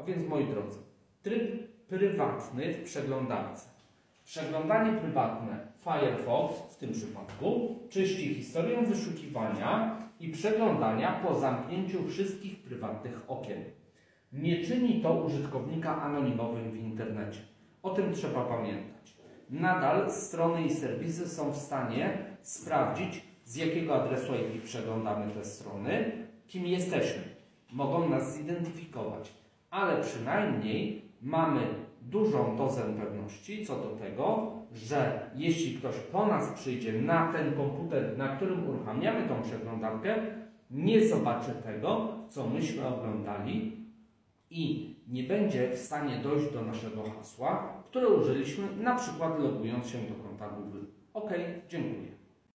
A więc moi drodzy, tryb prywatny w przeglądarce. Przeglądanie prywatne Firefox w tym przypadku czyści historię wyszukiwania i przeglądania po zamknięciu wszystkich prywatnych okien. Nie czyni to użytkownika anonimowym w internecie. O tym trzeba pamiętać. Nadal strony i serwisy są w stanie sprawdzić, z jakiego adresu IP przeglądamy te strony, kim jesteśmy. Mogą nas zidentyfikować, ale przynajmniej mamy dużą dozę pewności co do tego, że jeśli ktoś po nas przyjdzie na ten komputer, na którym uruchamiamy tą przeglądarkę, nie zobaczy tego, co myśmy oglądali i nie będzie w stanie dojść do naszego hasła, które użyliśmy na przykład logując się do konta Google. OK, dziękuję.